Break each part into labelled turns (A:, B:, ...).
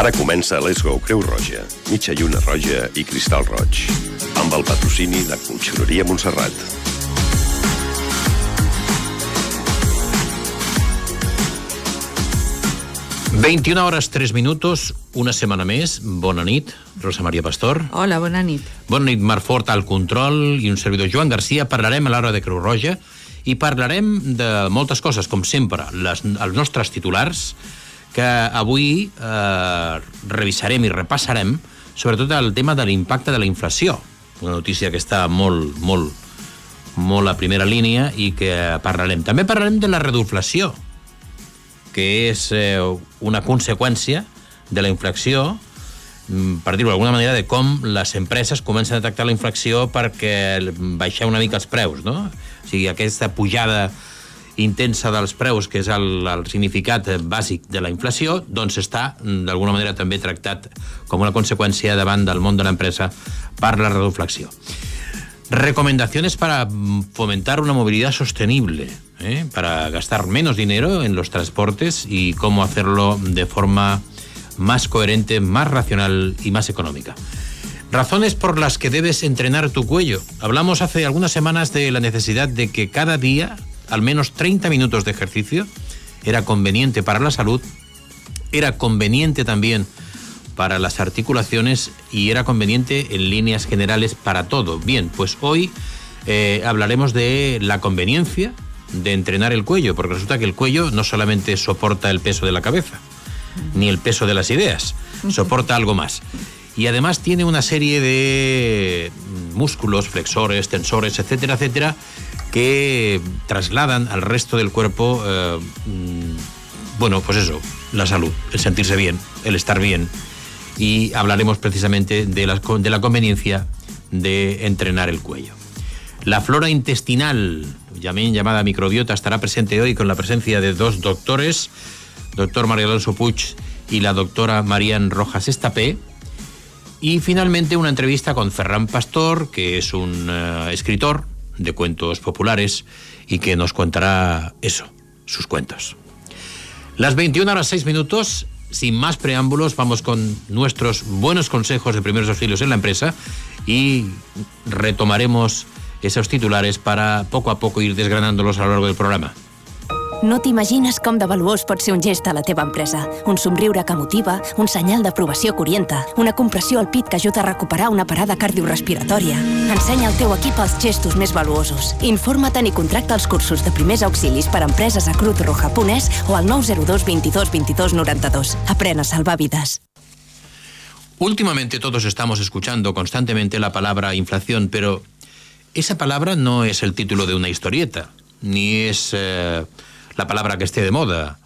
A: Ara comença Let's Go Creu Roja, mitja lluna roja i cristal roig. Amb el patrocini de Conxeroria Montserrat.
B: ...21 hores 3 minutos, una setmana més. Bona nit, Rosa Maria Pastor.
C: Hola, bona nit.
B: Bona nit, Marc Fort al control i un servidor Joan Garcia. Parlarem a l'hora de Creu Roja i parlarem de moltes coses, com sempre, les, els nostres titulars, que avui eh, revisarem i repassarem, sobretot el tema de l'impacte de la inflació, una notícia que està molt, molt, molt a primera línia i que parlarem. També parlarem de la reduflació, que és eh, una conseqüència de la inflació, mm, per dir-ho d'alguna manera, de com les empreses comencen a detectar la inflació perquè baixar una mica els preus, no? O sigui, aquesta pujada intensa dels preus, que és el, el significat bàsic de la inflació, doncs està mm, d'alguna manera també tractat com una conseqüència davant del món de l'empresa per la reduflació. Recomendaciones para fomentar una movilidad sostenible, ¿eh? para gastar menos dinero en los transportes y cómo hacerlo de forma más coherente, más racional y más económica. Razones por las que debes entrenar tu cuello. Hablamos hace algunas semanas de la necesidad de que cada día al menos 30 minutos de ejercicio era conveniente para la salud, era conveniente también para las articulaciones y era conveniente en líneas generales para todo. Bien, pues hoy eh, hablaremos de la conveniencia de entrenar el cuello, porque resulta que el cuello no solamente soporta el peso de la cabeza, ni el peso de las ideas, soporta algo más. Y además tiene una serie de músculos, flexores, tensores, etcétera, etcétera, que trasladan al resto del cuerpo, eh, mm, bueno, pues eso, la salud, el sentirse bien, el estar bien, y hablaremos precisamente de la, de la conveniencia de entrenar el cuello. La flora intestinal, también llamada microbiota, estará presente hoy con la presencia de dos doctores, doctor María Alonso Puig y la doctora Marían Rojas Estapé. Y finalmente una entrevista con Ferran Pastor, que es un uh, escritor de cuentos populares y que nos contará eso, sus cuentos. Las 21 horas 6 minutos sin más preámbulos, vamos con nuestros buenos consejos de primeros auxilios en la empresa y retomaremos esos titulares para poco a poco ir desgranándolos a lo largo del programa.
D: No t'imagines com de valuós pot ser un gest a la teva empresa. Un somriure que motiva, un senyal d'aprovació que orienta, una compressió al pit que ajuda a recuperar una parada cardiorrespiratòria. Ensenya al teu equip els gestos més valuosos. Informa't i contracta els cursos de primers auxilis per a empreses a Crut Roja Punès o al 902 22 22 92. Aprèn a salvar vides.
B: Últimamente todos estamos escuchando constantemente la palabra inflación, pero esa palabra no es el título de una historieta, ni es... Eh, la palabra que esté de moda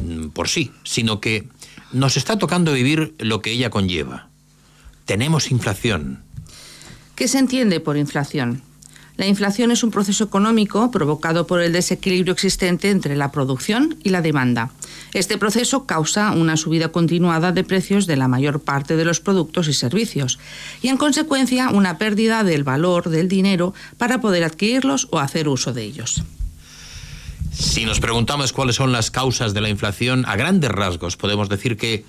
B: mm, por sí, sino que nos está tocando vivir lo que ella conlleva. Tenemos inflación.
C: ¿Qué se entiende por inflación? La inflación es un proceso económico provocado por el desequilibrio existente entre la producción y la demanda. Este proceso causa una subida continuada de precios de la mayor parte de los productos y servicios y, en consecuencia, una pérdida del valor del dinero para poder adquirirlos o hacer uso de ellos.
B: Si nos preguntamos cuáles son las causas de la inflación, a grandes rasgos podemos decir que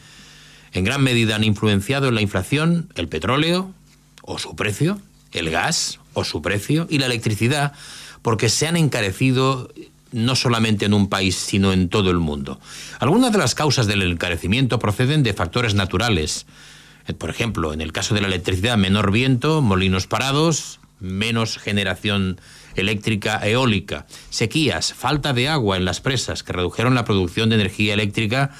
B: en gran medida han influenciado en la inflación el petróleo o su precio, el gas o su precio y la electricidad, porque se han encarecido no solamente en un país, sino en todo el mundo. Algunas de las causas del encarecimiento proceden de factores naturales. Por ejemplo, en el caso de la electricidad, menor viento, molinos parados, menos generación eléctrica eólica, sequías, falta de agua en las presas que redujeron la producción de energía eléctrica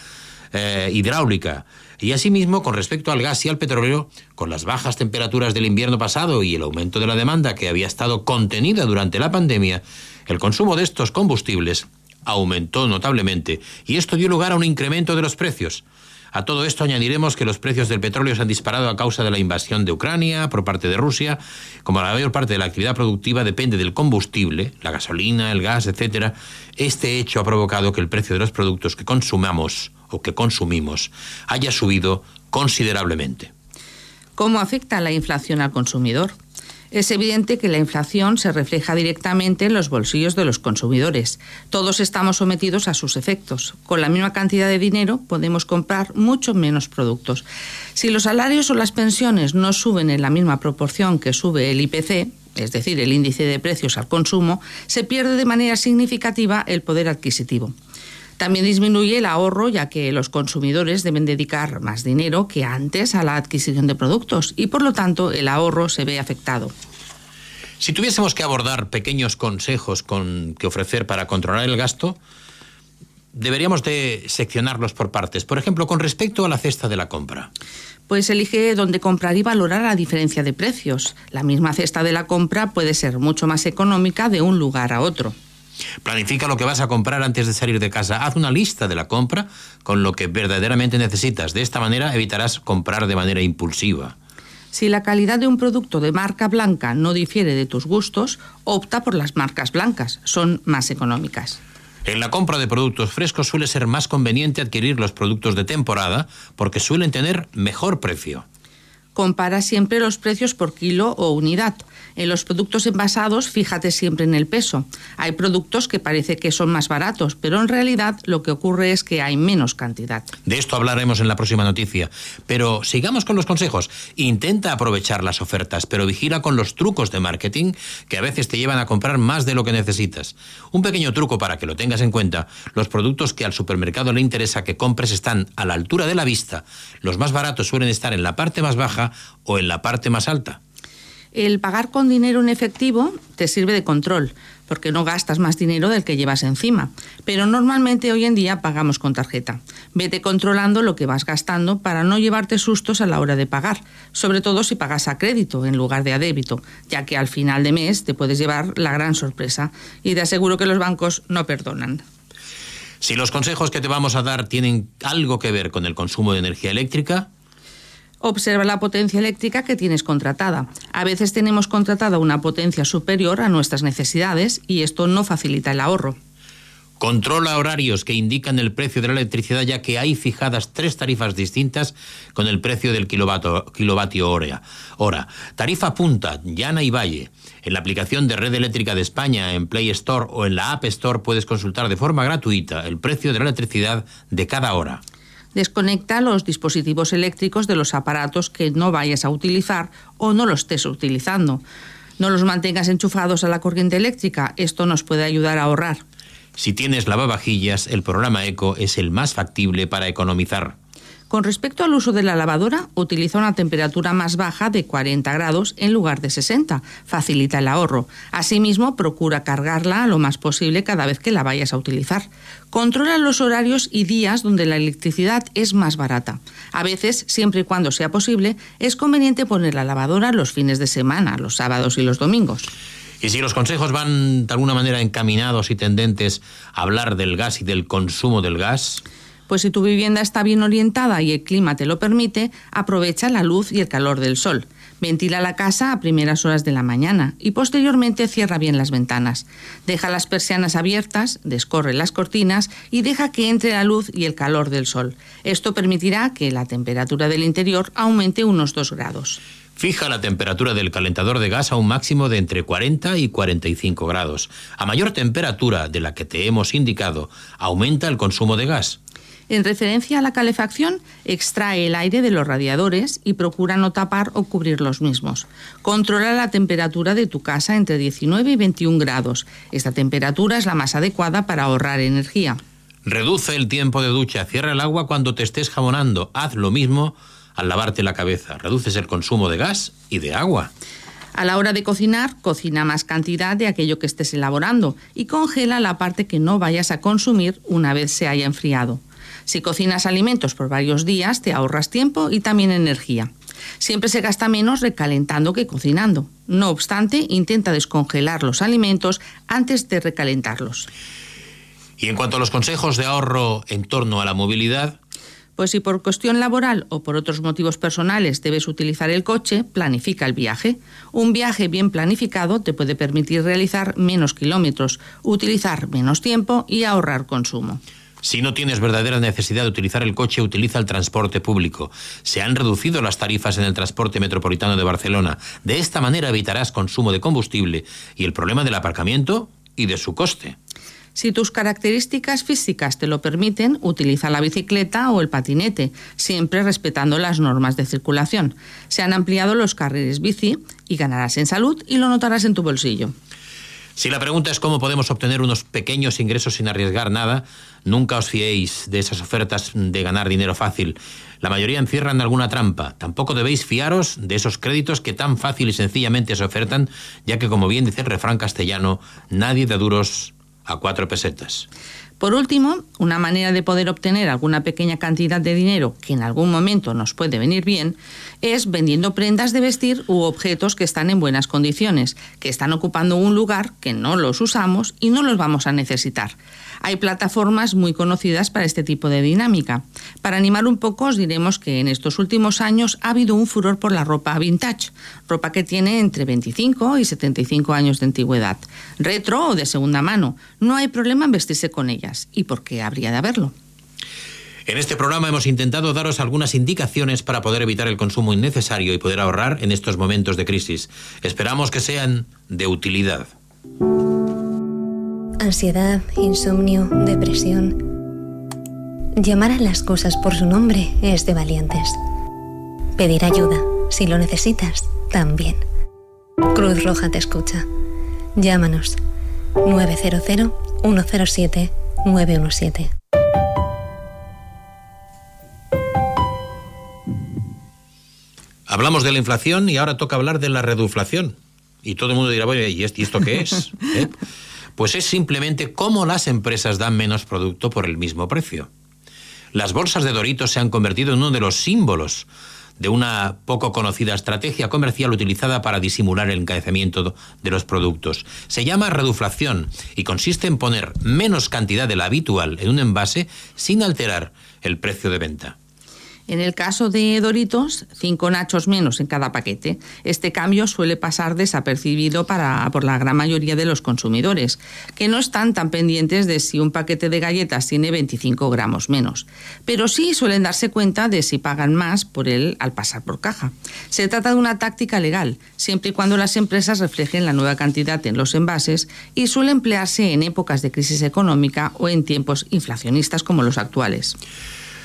B: eh, hidráulica. Y asimismo, con respecto al gas y al petróleo, con las bajas temperaturas del invierno pasado y el aumento de la demanda que había estado contenida durante la pandemia, el consumo de estos combustibles aumentó notablemente y esto dio lugar a un incremento de los precios. A todo esto añadiremos que los precios del petróleo se han disparado a causa de la invasión de Ucrania por parte de Rusia. Como la mayor parte de la actividad productiva depende del combustible, la gasolina, el gas, etc., este hecho ha provocado que el precio de los productos que consumamos o que consumimos haya subido considerablemente.
C: ¿Cómo afecta la inflación al consumidor? Es evidente que la inflación se refleja directamente en los bolsillos de los consumidores. Todos estamos sometidos a sus efectos. Con la misma cantidad de dinero podemos comprar mucho menos productos. Si los salarios o las pensiones no suben en la misma proporción que sube el IPC, es decir, el índice de precios al consumo, se pierde de manera significativa el poder adquisitivo. También disminuye el ahorro, ya que los consumidores deben dedicar más dinero que antes a la adquisición de productos y, por lo tanto, el ahorro se ve afectado.
B: Si tuviésemos que abordar pequeños consejos con, que ofrecer para controlar el gasto, deberíamos de seccionarlos por partes. Por ejemplo, con respecto a la cesta de la compra.
C: Pues elige dónde comprar y valorar la diferencia de precios. La misma cesta de la compra puede ser mucho más económica de un lugar a otro.
B: Planifica lo que vas a comprar antes de salir de casa. Haz una lista de la compra con lo que verdaderamente necesitas. De esta manera evitarás comprar de manera impulsiva.
C: Si la calidad de un producto de marca blanca no difiere de tus gustos, opta por las marcas blancas. Son más económicas.
B: En la compra de productos frescos suele ser más conveniente adquirir los productos de temporada porque suelen tener mejor precio.
C: Compara siempre los precios por kilo o unidad. En los productos envasados, fíjate siempre en el peso. Hay productos que parece que son más baratos, pero en realidad lo que ocurre es que hay menos cantidad.
B: De esto hablaremos en la próxima noticia. Pero sigamos con los consejos. Intenta aprovechar las ofertas, pero vigila con los trucos de marketing que a veces te llevan a comprar más de lo que necesitas. Un pequeño truco para que lo tengas en cuenta, los productos que al supermercado le interesa que compres están a la altura de la vista. Los más baratos suelen estar en la parte más baja o en la parte más alta.
C: El pagar con dinero en efectivo te sirve de control, porque no gastas más dinero del que llevas encima. Pero normalmente hoy en día pagamos con tarjeta. Vete controlando lo que vas gastando para no llevarte sustos a la hora de pagar, sobre todo si pagas a crédito en lugar de a débito, ya que al final de mes te puedes llevar la gran sorpresa y te aseguro que los bancos no perdonan.
B: Si los consejos que te vamos a dar tienen algo que ver con el consumo de energía eléctrica,
C: Observa la potencia eléctrica que tienes contratada. A veces tenemos contratada una potencia superior a nuestras necesidades y esto no facilita el ahorro.
B: Controla horarios que indican el precio de la electricidad ya que hay fijadas tres tarifas distintas con el precio del kilovatio, hora. hora. Tarifa punta, llana y valle. En la aplicación de Red Eléctrica de España, en Play Store o en la App Store puedes consultar de forma gratuita el precio de la electricidad de cada hora.
C: Desconecta los dispositivos eléctricos de los aparatos que no vayas a utilizar o no los estés utilizando. No los mantengas enchufados a la corriente eléctrica. Esto nos puede ayudar a ahorrar.
B: Si tienes lavavajillas, el programa Eco es el más factible para economizar.
C: Con respecto al uso de la lavadora, utiliza una temperatura más baja de 40 grados en lugar de 60. Facilita el ahorro. Asimismo, procura cargarla lo más posible cada vez que la vayas a utilizar. Controla los horarios y días donde la electricidad es más barata. A veces, siempre y cuando sea posible, es conveniente poner la lavadora los fines de semana, los sábados y los domingos.
B: Y si los consejos van de alguna manera encaminados y tendentes a hablar del gas y del consumo del gas,
C: pues si tu vivienda está bien orientada y el clima te lo permite, aprovecha la luz y el calor del sol. Ventila la casa a primeras horas de la mañana y posteriormente cierra bien las ventanas. Deja las persianas abiertas, descorre las cortinas y deja que entre la luz y el calor del sol. Esto permitirá que la temperatura del interior aumente unos 2 grados.
B: Fija la temperatura del calentador de gas a un máximo de entre 40 y 45 grados. A mayor temperatura de la que te hemos indicado, aumenta el consumo de gas.
C: En referencia a la calefacción, extrae el aire de los radiadores y procura no tapar o cubrir los mismos. Controla la temperatura de tu casa entre 19 y 21 grados. Esta temperatura es la más adecuada para ahorrar energía.
B: Reduce el tiempo de ducha, cierra el agua cuando te estés jabonando. Haz lo mismo al lavarte la cabeza. Reduces el consumo de gas y de agua.
C: A la hora de cocinar, cocina más cantidad de aquello que estés elaborando y congela la parte que no vayas a consumir una vez se haya enfriado. Si cocinas alimentos por varios días, te ahorras tiempo y también energía. Siempre se gasta menos recalentando que cocinando. No obstante, intenta descongelar los alimentos antes de recalentarlos.
B: Y en cuanto a los consejos de ahorro en torno a la movilidad,
C: pues si por cuestión laboral o por otros motivos personales debes utilizar el coche, planifica el viaje. Un viaje bien planificado te puede permitir realizar menos kilómetros, utilizar menos tiempo y ahorrar consumo.
B: Si no tienes verdadera necesidad de utilizar el coche, utiliza el transporte público. Se han reducido las tarifas en el transporte metropolitano de Barcelona. De esta manera evitarás consumo de combustible y el problema del aparcamiento y de su coste.
C: Si tus características físicas te lo permiten, utiliza la bicicleta o el patinete, siempre respetando las normas de circulación. Se han ampliado los carriles bici y ganarás en salud y lo notarás en tu bolsillo.
B: Si la pregunta es cómo podemos obtener unos pequeños ingresos sin arriesgar nada, nunca os fiéis de esas ofertas de ganar dinero fácil. La mayoría encierran alguna trampa. Tampoco debéis fiaros de esos créditos que tan fácil y sencillamente se ofertan, ya que, como bien dice el refrán castellano, nadie da duros a cuatro pesetas.
C: Por último, una manera de poder obtener alguna pequeña cantidad de dinero que en algún momento nos puede venir bien es vendiendo prendas de vestir u objetos que están en buenas condiciones, que están ocupando un lugar que no los usamos y no los vamos a necesitar. Hay plataformas muy conocidas para este tipo de dinámica. Para animar un poco os diremos que en estos últimos años ha habido un furor por la ropa vintage, ropa que tiene entre 25 y 75 años de antigüedad, retro o de segunda mano. No hay problema en vestirse con ellas. ¿Y por qué habría de haberlo?
B: En este programa hemos intentado daros algunas indicaciones para poder evitar el consumo innecesario y poder ahorrar en estos momentos de crisis. Esperamos que sean de utilidad
E: ansiedad, insomnio, depresión. Llamar a las cosas por su nombre es de valientes. Pedir ayuda, si lo necesitas, también. Cruz Roja te escucha. Llámanos 900-107-917.
B: Hablamos de la inflación y ahora toca hablar de la reduflación. Y todo el mundo dirá, ¿y esto qué es? ¿Eh? Pues es simplemente cómo las empresas dan menos producto por el mismo precio. Las bolsas de Doritos se han convertido en uno de los símbolos de una poco conocida estrategia comercial utilizada para disimular el encarecimiento de los productos. Se llama reduflación y consiste en poner menos cantidad de la habitual en un envase sin alterar el precio de venta.
C: En el caso de Doritos, cinco nachos menos en cada paquete. Este cambio suele pasar desapercibido para, por la gran mayoría de los consumidores, que no están tan pendientes de si un paquete de galletas tiene 25 gramos menos, pero sí suelen darse cuenta de si pagan más por él al pasar por caja. Se trata de una táctica legal, siempre y cuando las empresas reflejen la nueva cantidad en los envases y suele emplearse en épocas de crisis económica o en tiempos inflacionistas como los actuales.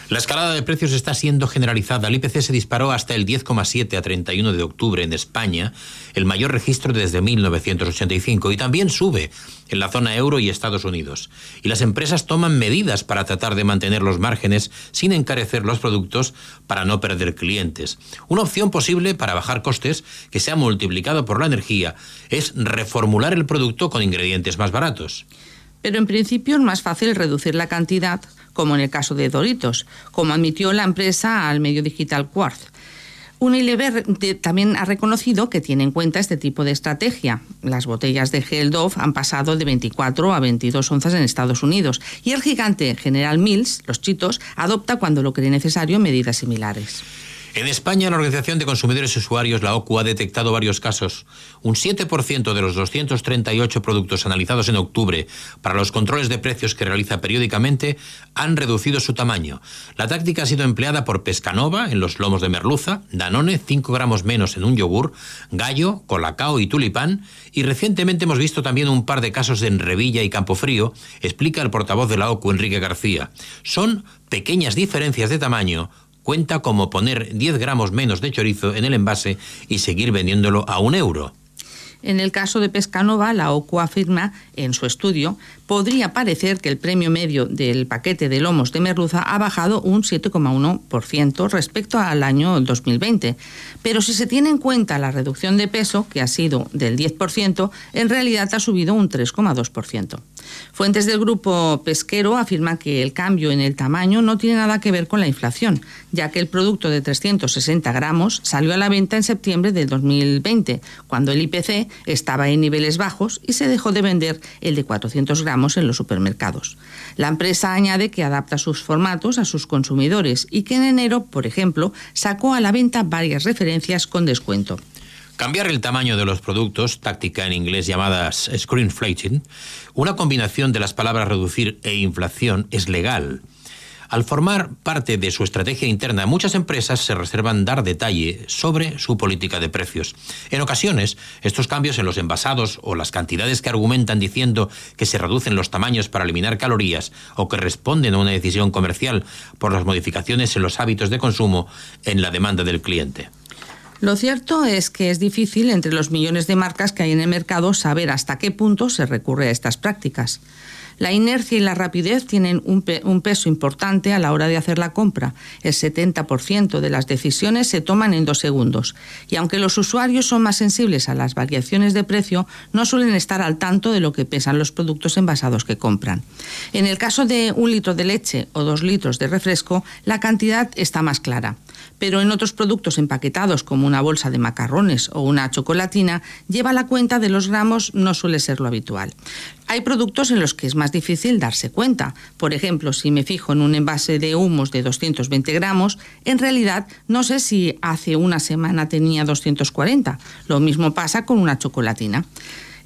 B: La escalada de precios está siendo generalizada. El IPC se disparó hasta el 10,7 a 31 de octubre en España, el mayor registro desde 1985, y también sube en la zona euro y Estados Unidos. Y las empresas toman medidas para tratar de mantener los márgenes sin encarecer los productos para no perder clientes. Una opción posible para bajar costes, que se ha multiplicado por la energía, es reformular el producto con ingredientes más baratos.
C: Pero en principio es más fácil reducir la cantidad como en el caso de Doritos, como admitió la empresa al medio digital Quartz. Unilever también ha reconocido que tiene en cuenta este tipo de estrategia. Las botellas de gel Dove han pasado de 24 a 22 onzas en Estados Unidos y el gigante General Mills, los chitos, adopta cuando lo cree necesario medidas similares.
B: En España, la Organización de Consumidores y Usuarios, la OCU, ha detectado varios casos. Un 7% de los 238 productos analizados en octubre para los controles de precios que realiza periódicamente han reducido su tamaño. La táctica ha sido empleada por Pescanova en los lomos de merluza, Danone 5 gramos menos en un yogur, Gallo, Colacao y Tulipán, y recientemente hemos visto también un par de casos en Revilla y Campofrío, explica el portavoz de la OCU, Enrique García. Son pequeñas diferencias de tamaño cuenta como poner 10 gramos menos de chorizo en el envase y seguir vendiéndolo a un euro.
C: En el caso de Pescanova, la OCU afirma en su estudio, podría parecer que el premio medio del paquete de lomos de merluza ha bajado un 7,1% respecto al año 2020. Pero si se tiene en cuenta la reducción de peso, que ha sido del 10%, en realidad ha subido un 3,2%. Fuentes del grupo pesquero afirman que el cambio en el tamaño no tiene nada que ver con la inflación, ya que el producto de 360 gramos salió a la venta en septiembre del 2020, cuando el IPC estaba en niveles bajos y se dejó de vender el de 400 gramos en los supermercados. La empresa añade que adapta sus formatos a sus consumidores y que en enero, por ejemplo, sacó a la venta varias referencias con descuento.
B: Cambiar el tamaño de los productos, táctica en inglés llamada screenflating, una combinación de las palabras reducir e inflación es legal. Al formar parte de su estrategia interna, muchas empresas se reservan dar detalle sobre su política de precios. En ocasiones, estos cambios en los envasados o las cantidades que argumentan diciendo que se reducen los tamaños para eliminar calorías o que responden a una decisión comercial por las modificaciones en los hábitos de consumo en la demanda del cliente.
C: Lo cierto es que es difícil entre los millones de marcas que hay en el mercado saber hasta qué punto se recurre a estas prácticas. La inercia y la rapidez tienen un, peso importante a la hora de hacer la compra. El 70% de las decisiones se toman en dos segundos. Y aunque los usuarios son más sensibles a las variaciones de precio, no suelen estar al tanto de lo que pesan los productos envasados que compran. En el caso de un litro de leche o dos litros de refresco, la cantidad está más clara pero en otros productos empaquetados como una bolsa de macarrones o una chocolatina, lleva la cuenta de los gramos no suele ser lo habitual. Hay productos en los que es más difícil darse cuenta. Por ejemplo, si me fijo en un envase de humos de 220 gramos, en realidad no sé si hace una semana tenía 240. Lo mismo pasa con una chocolatina.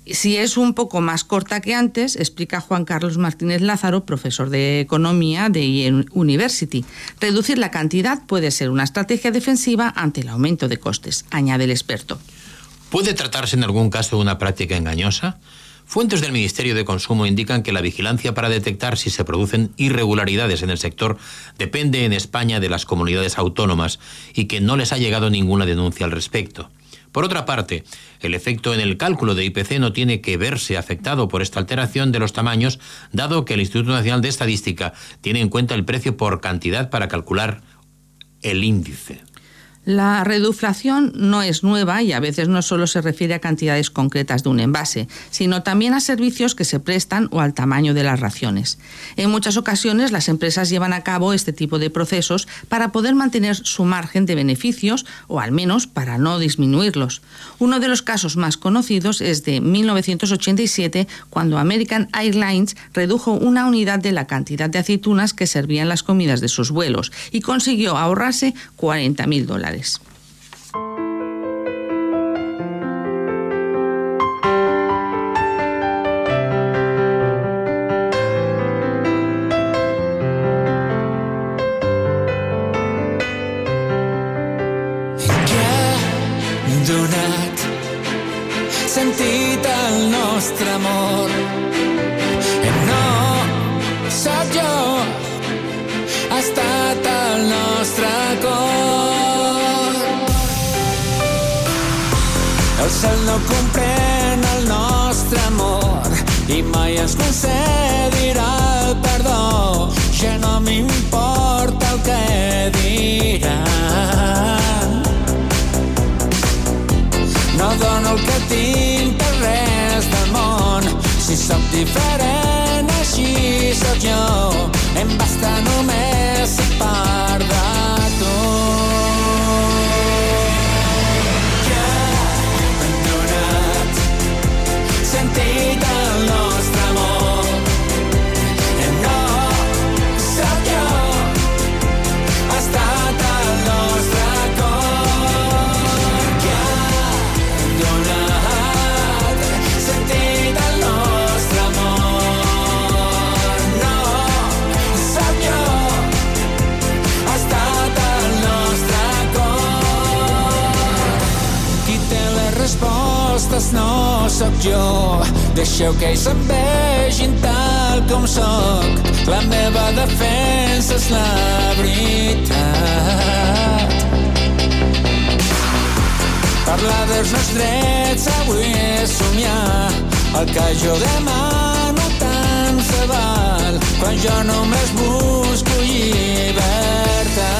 C: Si es un poco más corta que antes, explica Juan Carlos Martínez Lázaro, profesor de Economía de IE University, reducir la cantidad puede ser una estrategia defensiva ante el aumento de costes, añade el experto.
B: ¿Puede tratarse en algún caso de una práctica engañosa? Fuentes del Ministerio de Consumo indican que la vigilancia para detectar si se producen irregularidades en el sector depende en España de las comunidades autónomas y que no les ha llegado ninguna denuncia al respecto. Por otra parte, el efecto en el cálculo de IPC no tiene que verse afectado por esta alteración de los tamaños, dado que el Instituto Nacional de Estadística tiene en cuenta el precio por cantidad para calcular el índice.
C: La reduflación no es nueva y a veces no solo se refiere a cantidades concretas de un envase, sino también a servicios que se prestan o al tamaño de las raciones. En muchas ocasiones las empresas llevan a cabo este tipo de procesos para poder mantener su margen de beneficios o al menos para no disminuirlos. Uno de los casos más conocidos es de 1987 cuando American Airlines redujo una unidad de la cantidad de aceitunas que servían las comidas de sus vuelos y consiguió ahorrarse 40.000 dólares. Dólares.
F: El cel no comprèn el nostre amor i mai ens concedirà el perdó. Ja no m'importa el que diran. No dono el que tinc per res del món. Si sóc diferent, així sóc jo. Em basta només ser part sóc jo. Deixeu que ells em vegin tal com sóc. La meva defensa és la veritat. Parlar dels meus drets avui és somiar. El que jo demano tant se val quan jo només busco llibertat.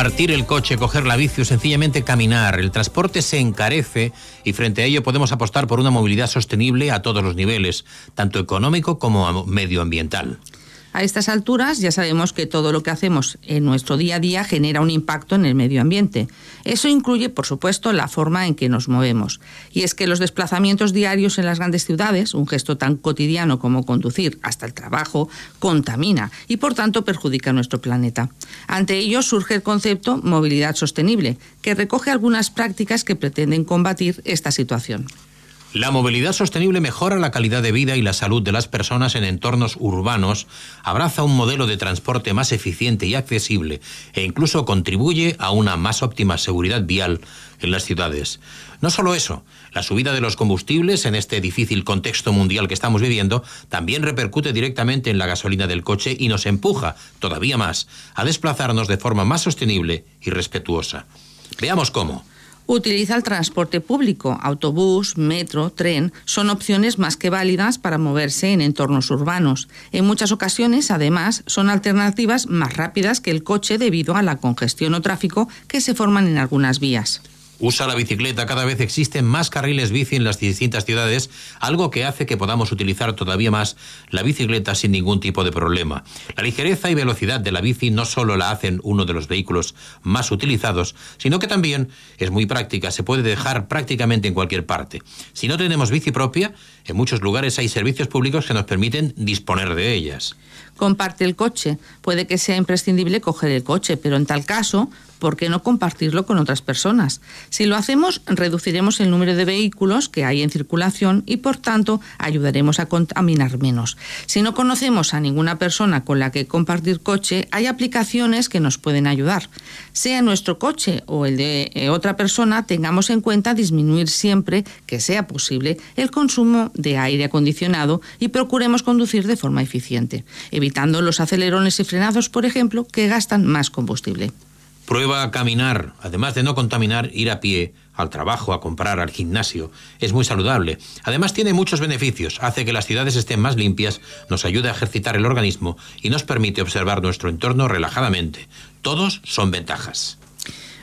B: Compartir el coche, coger la bici o sencillamente caminar. El transporte se encarece y frente a ello podemos apostar por una movilidad sostenible a todos los niveles, tanto económico como medioambiental.
C: A estas alturas ya sabemos que todo lo que hacemos en nuestro día a día genera un impacto en el medio ambiente. Eso incluye, por supuesto, la forma en que nos movemos. Y es que los desplazamientos diarios en las grandes ciudades, un gesto tan cotidiano como conducir hasta el trabajo, contamina y por tanto perjudica nuestro planeta. Ante ello surge el concepto movilidad sostenible, que recoge algunas prácticas que pretenden combatir esta situación.
B: La movilidad sostenible mejora la calidad de vida y la salud de las personas en entornos urbanos, abraza un modelo de transporte más eficiente y accesible e incluso contribuye a una más óptima seguridad vial en las ciudades. No solo eso, la subida de los combustibles en este difícil contexto mundial que estamos viviendo también repercute directamente en la gasolina del coche y nos empuja, todavía más, a desplazarnos de forma más sostenible y respetuosa. Veamos cómo.
C: Utiliza el transporte público, autobús, metro, tren, son opciones más que válidas para moverse en entornos urbanos. En muchas ocasiones, además, son alternativas más rápidas que el coche debido a la congestión o tráfico que se forman en algunas vías.
B: Usa la bicicleta, cada vez existen más carriles bici en las distintas ciudades, algo que hace que podamos utilizar todavía más la bicicleta sin ningún tipo de problema. La ligereza y velocidad de la bici no solo la hacen uno de los vehículos más utilizados, sino que también es muy práctica, se puede dejar prácticamente en cualquier parte. Si no tenemos bici propia, en muchos lugares hay servicios públicos que nos permiten disponer de ellas.
C: Comparte el coche. Puede que sea imprescindible coger el coche, pero en tal caso ¿por qué no compartirlo con otras personas? Si lo hacemos, reduciremos el número de vehículos que hay en circulación y, por tanto, ayudaremos a contaminar menos. Si no conocemos a ninguna persona con la que compartir coche, hay aplicaciones que nos pueden ayudar. Sea nuestro coche o el de eh, otra persona, tengamos en cuenta disminuir siempre que sea posible el consumo de aire acondicionado y procuremos conducir de forma eficiente, evitando los acelerones y frenados, por ejemplo, que gastan más combustible.
B: Prueba a caminar, además de no contaminar, ir a pie al trabajo, a comprar, al gimnasio. Es muy saludable. Además tiene muchos beneficios. Hace que las ciudades estén más limpias, nos ayuda a ejercitar el organismo y nos permite observar nuestro entorno relajadamente. Todos son ventajas.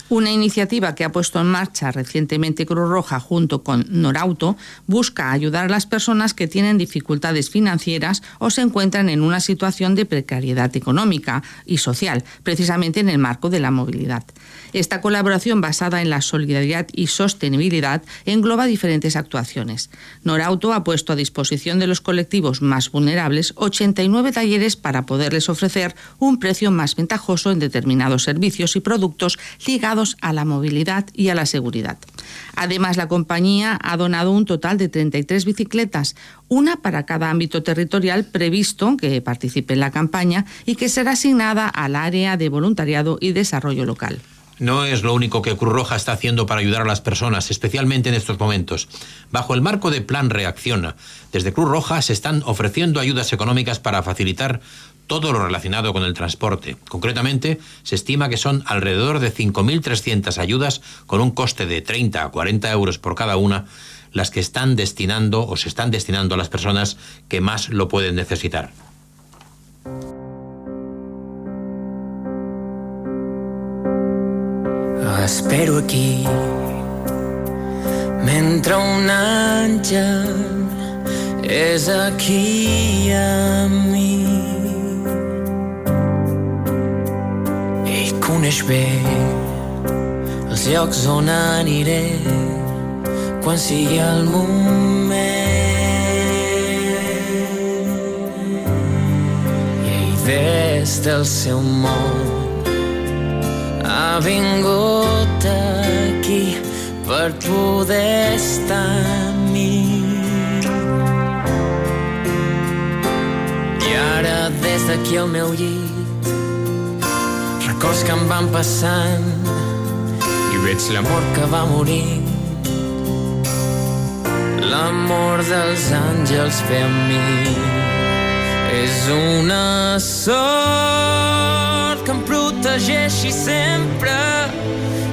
C: Una iniciativa que ha puesto en marcha recientemente Cruz Roja junto con Norauto busca ayudar a las personas que tienen dificultades financieras o se encuentran en una situación de precariedad económica y social, precisamente en el marco de la movilidad. Esta colaboración basada en la solidaridad y sostenibilidad engloba diferentes actuaciones. Norauto ha puesto a disposición de los colectivos más vulnerables 89 talleres para poderles ofrecer un precio más ventajoso en determinados servicios y productos ligados a la movilidad y a la seguridad. Además, la compañía ha donado un total de 33 bicicletas, una para cada ámbito territorial previsto que participe en la campaña y que será asignada al área de voluntariado y desarrollo local.
B: No es lo único que Cruz Roja está haciendo para ayudar a las personas, especialmente en estos momentos. Bajo el marco de Plan Reacciona, desde Cruz Roja se están ofreciendo ayudas económicas para facilitar todo lo relacionado con el transporte. Concretamente, se estima que son alrededor de 5.300 ayudas con un coste de 30 a 40 euros por cada una las que están destinando o se están destinando a las personas que más lo pueden necesitar.
F: Espero aquí mentre un aquí. Coneix bé els llocs on aniré quan sigui el moment. I ell des del seu món ha vingut aquí per poder estar amb mi. I ara des d'aquí al meu llit records que em van passant. I veig l'amor que va morir. L'amor dels àngels ve amb mi. És una sort que em protegeixi sempre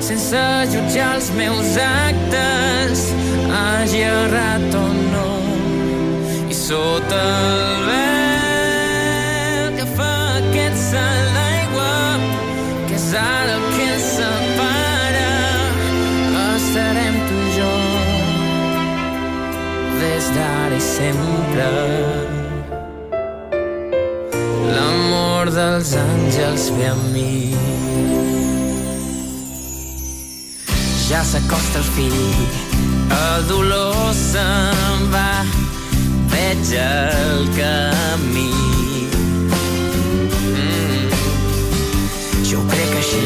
F: sense jutjar els meus actes. Hagi errat o no i sota el vel d'ara i sempre. L'amor dels àngels ve amb mi. Ja s'acosta el fi el dolor se'n va veig el camí. Mm. jo crec així.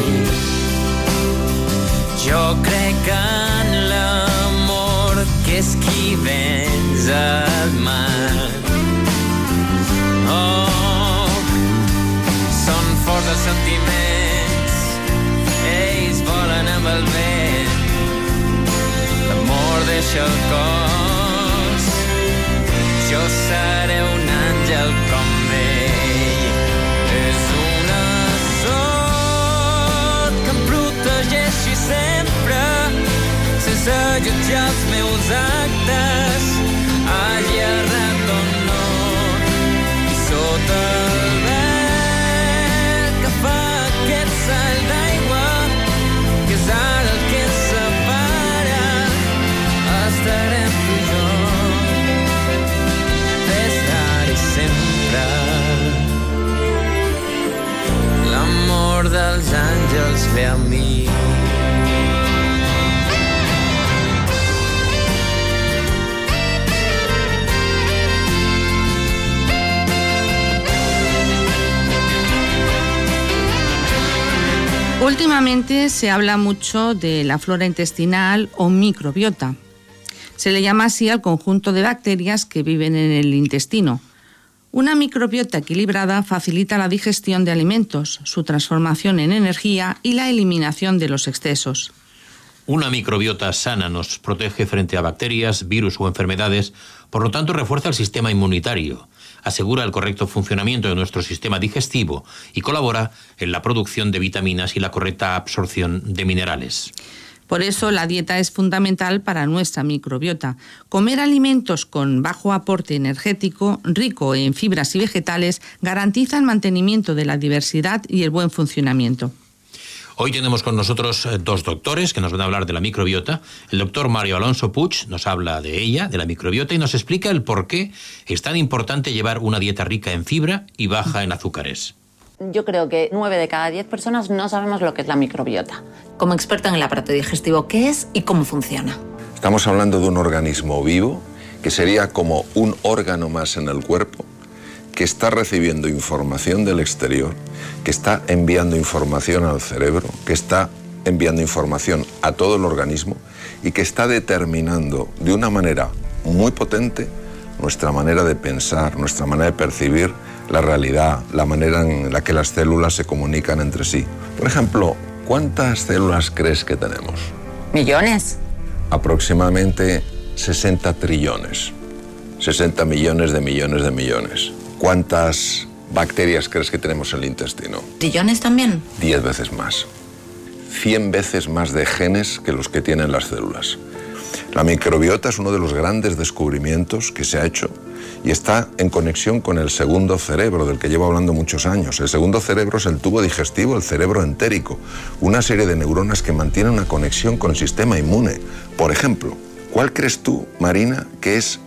F: Jo crec en l'amor que és qui venç el mal oh són forts els sentiments. Ells volen amb el vent. L'amor deixa el cos. Jo seré un àngel com ell. Jutjar els meus actes
C: Últimamente se habla mucho de la flora intestinal o microbiota. Se le llama así al conjunto de bacterias que viven en el intestino. Una microbiota equilibrada facilita la digestión de alimentos, su transformación en energía y la eliminación de los excesos.
B: Una microbiota sana nos protege frente a bacterias, virus o enfermedades, por lo tanto refuerza el sistema inmunitario, asegura el correcto funcionamiento de nuestro sistema digestivo y colabora en la producción de vitaminas y la correcta absorción de minerales.
C: Por eso la dieta es fundamental para nuestra microbiota. Comer alimentos con bajo aporte energético, rico en fibras y vegetales, garantiza el mantenimiento de la diversidad y el buen funcionamiento.
B: Hoy tenemos con nosotros eh, dos doctores que nos van a hablar de la microbiota. El doctor Mario Alonso Puig nos habla de ella, de la microbiota, y nos explica el por qué es tan importante llevar una dieta rica en fibra y baja en azúcares.
G: Yo creo que 9 de cada 10 personas no sabemos lo que es la microbiota. Como experta en el aparato digestivo, ¿qué es y cómo funciona?
H: Estamos hablando de un organismo vivo que sería como un órgano más en el cuerpo, que está recibiendo información del exterior, que está enviando información al cerebro, que está enviando información a todo el organismo y que está determinando de una manera muy potente nuestra manera de pensar, nuestra manera de percibir la realidad, la manera en la que las células se comunican entre sí. Por ejemplo, ¿cuántas células crees que tenemos?
G: Millones.
H: Aproximadamente 60 trillones. 60 millones de millones de millones. ¿Cuántas bacterias crees que tenemos en el intestino?
G: ¿Trillones también?
H: 10 veces más. 100 veces más de genes que los que tienen las células. La microbiota es uno de los grandes descubrimientos que se ha hecho y está en conexión con el segundo cerebro, del que llevo hablando muchos años. El segundo cerebro es el tubo digestivo, el cerebro entérico, una serie de neuronas que mantienen una conexión con el sistema inmune. Por ejemplo, ¿cuál crees tú, Marina, que es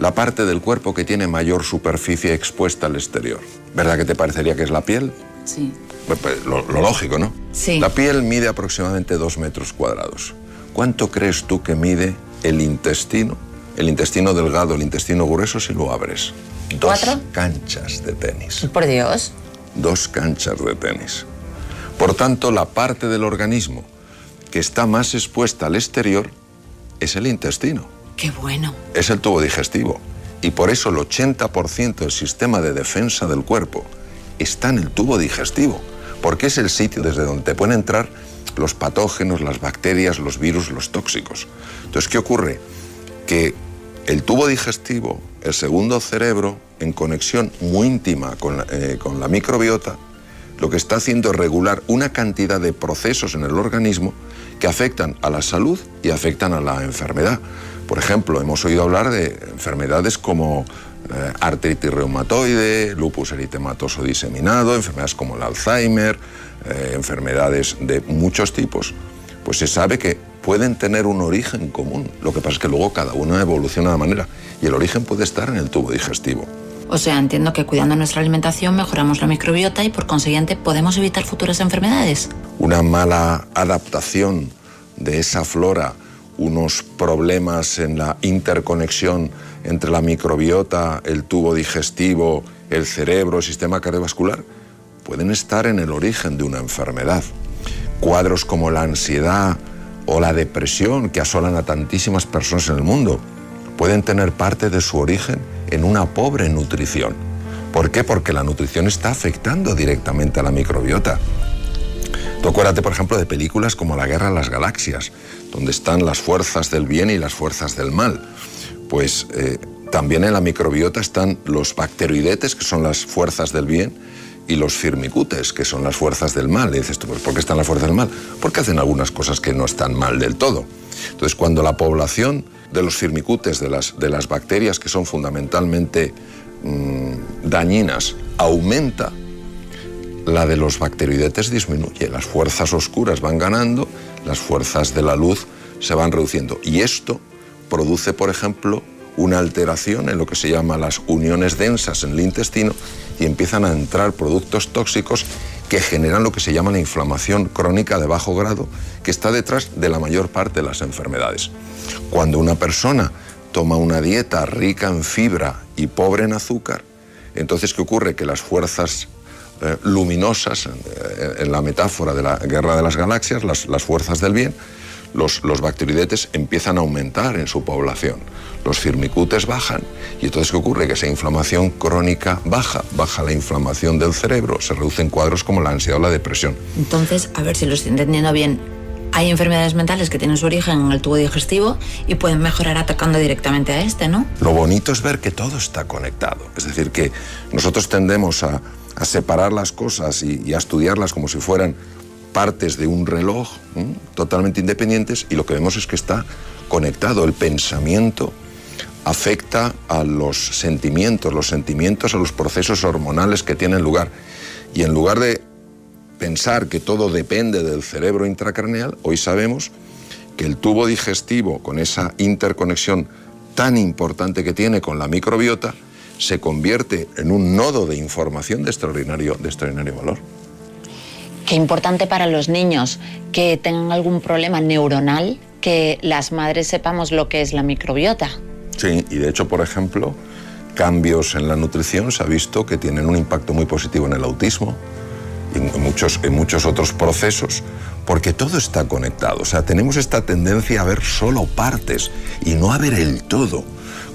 H: la parte del cuerpo que tiene mayor superficie expuesta al exterior? ¿Verdad que te parecería que es la piel?
G: Sí.
H: Pues, Lo, lo lógico, ¿no?
G: Sí.
H: La piel mide aproximadamente dos metros cuadrados. ¿Cuánto crees tú que mide el intestino? El intestino delgado, el intestino grueso, si lo abres. Dos
G: ¿Cuatro?
H: canchas de tenis.
G: Por Dios.
H: Dos canchas de tenis. Por tanto, la parte del organismo que está más expuesta al exterior es el intestino,
G: Bueno.
H: es el tubo digestivo. Y por eso el 80% del sistema de defensa del cuerpo está en el tubo digestivo, porque es el sitio desde donde te pueden entrar los patógenos, las bacterias, los virus, los tóxicos. Entonces, ¿qué ocurre? Que el tubo digestivo, el segundo cerebro, en conexión muy íntima con la, eh, con la microbiota, lo que está haciendo es regular una cantidad de procesos en el organismo que afectan a la salud y afectan a la enfermedad. Por ejemplo, hemos oído hablar de enfermedades como eh, artritis reumatoide, lupus eritematoso diseminado, enfermedades como el Alzheimer, eh, enfermedades de muchos tipos. Pues se sabe que pueden tener un origen común. Lo que pasa es que luego cada una evoluciona de manera y el origen puede estar en el tubo digestivo.
G: O sea, entiendo que cuidando nuestra alimentación mejoramos la microbiota y por consiguiente podemos evitar futuras enfermedades.
H: una mala adaptación de esa flora, unos problemas en la interconexión entre la microbiota, el tubo digestivo, el cerebro, el sistema cardiovascular, pueden estar en el origen de una enfermedad. Cuadros como la ansiedad o la depresión que asolan a tantísimas personas en el mundo pueden tener parte de su origen en una pobre nutrición. ¿Por qué? Porque la nutrición está afectando directamente a la microbiota. Tú por ejemplo, de películas como La Guerra de las Galaxias, donde están las fuerzas del bien y las fuerzas del mal. Pues eh, también en la microbiota están los bacteroidetes, que son las fuerzas del bien, y los firmicutes, que son las fuerzas del mal. Y dices tú, pues, ¿por qué están las fuerzas del mal? Porque hacen algunas cosas que no están mal del todo. Entonces, cuando la población de los firmicutes, de las, de las bacterias que son fundamentalmente mm, dañinas, aumenta, la de los bacteroidetes disminuye. Las fuerzas oscuras van ganando, las fuerzas de la luz se van reduciendo. Y esto produce, por ejemplo, una alteración en lo que se llama las uniones densas en el intestino y empiezan a entrar productos tóxicos que generan lo que se llama la inflamación crónica de bajo grado, que está detrás de la mayor parte de las enfermedades. Cuando una persona toma una dieta rica en fibra y pobre en azúcar, entonces ¿qué ocurre? Que las fuerzas eh, luminosas, eh, en la metáfora de la guerra de las galaxias, las, las fuerzas del bien, los, los bacteroidetes empiezan a aumentar en su población. Los firmicutes bajan. Y entonces, ¿qué ocurre? Que esa inflamación crónica baja, baja la inflamación del cerebro, se reducen cuadros como la ansiedad o la depresión.
G: Entonces, a ver si lo estoy entendiendo bien. Hay enfermedades mentales que tienen su origen en el tubo digestivo y pueden mejorar atacando directamente a este, ¿no?
H: Lo bonito es ver que todo está conectado. Es decir, que nosotros tendemos a, separar las cosas y, a estudiarlas como si fueran partes de un reloj totalmente independientes y lo que vemos es que está conectado. El pensamiento afecta a los sentimientos, los sentimientos a los procesos hormonales que tienen lugar. Y en lugar de pensar que todo depende del cerebro intracraneal, hoy sabemos que el tubo digestivo, con esa interconexión tan importante que tiene con la microbiota, se convierte en un nodo de información de extraordinario, de extraordinario valor.
G: Qué importante para los niños que tengan algún problema neuronal, que las madres sepamos lo que es la microbiota.
H: Sí, y de hecho, por ejemplo, cambios en la nutrición se ha visto que tienen un impacto muy positivo en el autismo en muchos, en muchos otros procesos, porque todo está conectado. O sea, tenemos esta tendencia a ver solo partes y no a ver el todo.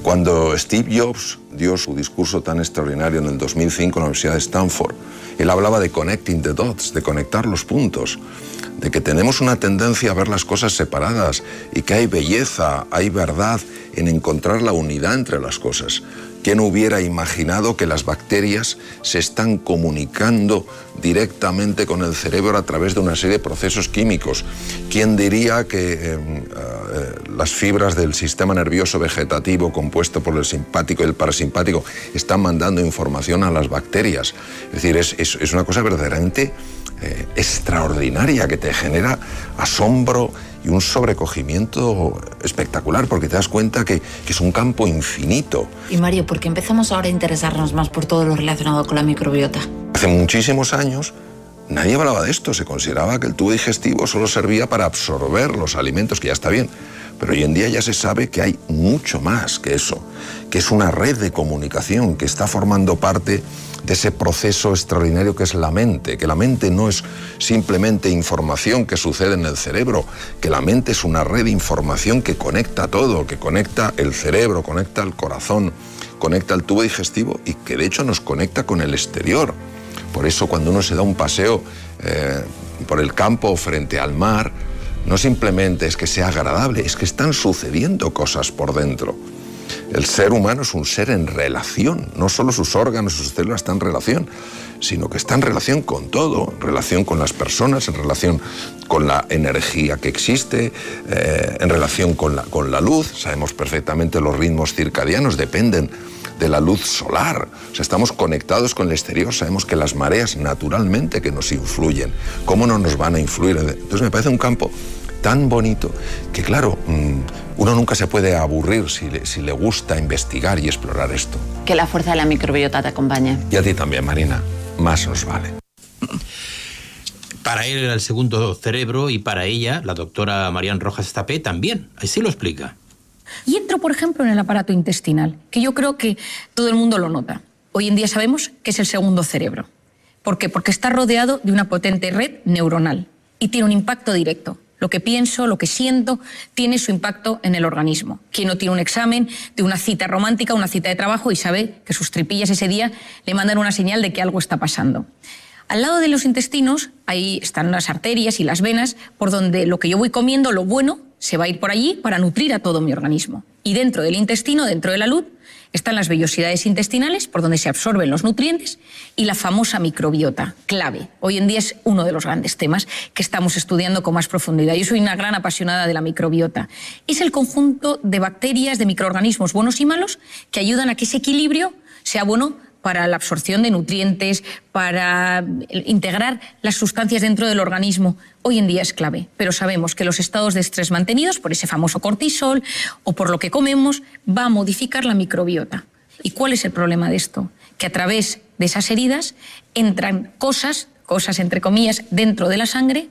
H: Cuando Steve Jobs dio su discurso tan extraordinario en el 2005 en la Universidad de Stanford, él hablaba de connecting the dots, de conectar los puntos, de que tenemos una tendencia a ver las cosas separadas y que hay belleza, hay verdad en encontrar la unidad entre las cosas. ¿Quién hubiera imaginado que las bacterias se están comunicando directamente con el cerebro a través de una serie de procesos químicos? ¿Quién diría que eh, eh, las fibras del sistema nervioso vegetativo compuesto por el simpático y el parasimpático están mandando información a las bacterias? Es decir, es, una cosa verdaderamente eh, extraordinaria que te genera asombro y un sobrecogimiento espectacular porque te das cuenta que, que es un campo infinito.
G: Y Mario, ¿por qué empezamos ahora a interesarnos más por todo lo relacionado con la microbiota?
H: Hace muchísimos años nadie hablaba de esto, se consideraba que el tubo digestivo solo servía para absorber los alimentos, que ya está bien. Pero hoy en día ya se sabe que hay mucho más que eso, que es una red de comunicación que está formando parte de ese proceso extraordinario que es la mente, que la mente no es simplemente información que sucede en el cerebro, que la mente es una red de información que conecta todo, que conecta el cerebro, conecta el corazón, conecta el tubo digestivo y que de hecho nos conecta con el exterior. Por eso cuando uno se da un paseo eh, por el campo frente al mar, no simplemente es que sea agradable, es que están sucediendo cosas por dentro. El ser humano es un ser en relación, no solo sus órganos, sus células están en relación, sino que está en relación con todo, en relación con las personas, en relación con la energía que existe, eh, en relación con la, con la luz. Sabemos perfectamente los ritmos circadianos dependen de la luz solar. O sea, estamos conectados con el exterior, sabemos que las mareas naturalmente que nos influyen, ¿cómo no nos van a influir? Entonces me parece un campo tan bonito que claro, mm, uno nunca se puede aburrir si le, si le gusta investigar y explorar esto.
G: Que la fuerza de la microbiota te acompañe.
H: Y a ti también, Marina, más nos vale.
B: Para él era el segundo cerebro y para ella, la doctora Marian Rojas Tapé, también. Así lo explica.
I: Y entro, por ejemplo, en el aparato intestinal, que yo creo que todo el mundo lo nota. Hoy en día sabemos que es el segundo cerebro. ¿Por qué? Porque está rodeado de una potente red neuronal y tiene un impacto directo. Lo que pienso, lo que siento, tiene su impacto en el organismo. Quien no tiene un examen de una cita romántica, una cita de trabajo y sabe que sus tripillas ese día le mandan una señal de que algo está pasando. Al lado de los intestinos, ahí están las arterias y las venas, por donde lo que yo voy comiendo, lo bueno, se va a ir por allí para nutrir a todo mi organismo. Y dentro del intestino, dentro de la luz, están las vellosidades intestinales, por donde se absorben los nutrientes, y la famosa microbiota, clave. Hoy en día es uno de los grandes temas que estamos estudiando con más profundidad. Yo soy una gran apasionada de la microbiota. Es el conjunto de bacterias, de microorganismos buenos y malos, que ayudan a que ese equilibrio sea bueno para la absorción de nutrientes, para integrar las sustancias dentro del organismo, hoy en día es clave. Pero sabemos que los estados de estrés mantenidos por ese famoso cortisol o por lo que comemos va a modificar la microbiota. ¿Y cuál es el problema de esto? Que a través de esas heridas entran cosas, cosas entre comillas, dentro de la sangre